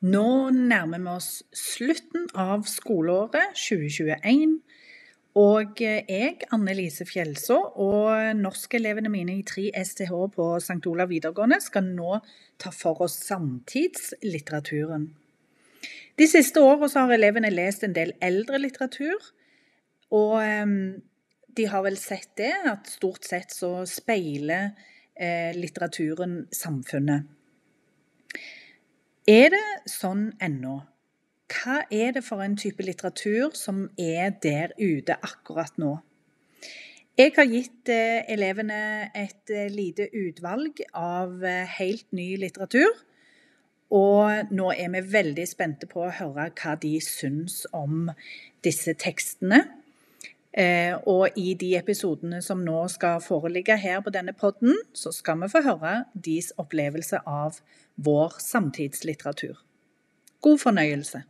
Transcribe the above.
nærmer vi oss slutten av skoleåret 2021. Og jeg, Anne Lise Fjelså, og norskelevene mine i 3 STH på St. Olav videregående skal nå ta for oss samtidslitteraturen. De siste åra har elevene lest en del eldre litteratur, og ehm, de har vel sett det, at stort sett så speiler eh, litteraturen samfunnet. Er det sånn ennå? Hva er det for en type litteratur som er der ute akkurat nå? Jeg har gitt eh, elevene et eh, lite utvalg av eh, helt ny litteratur. Og nå er vi veldig spente på å høre hva de syns om disse tekstene. Og i de episodene som nå skal foreligge her på denne podden, så skal vi få høre deres opplevelse av vår samtidslitteratur. God fornøyelse.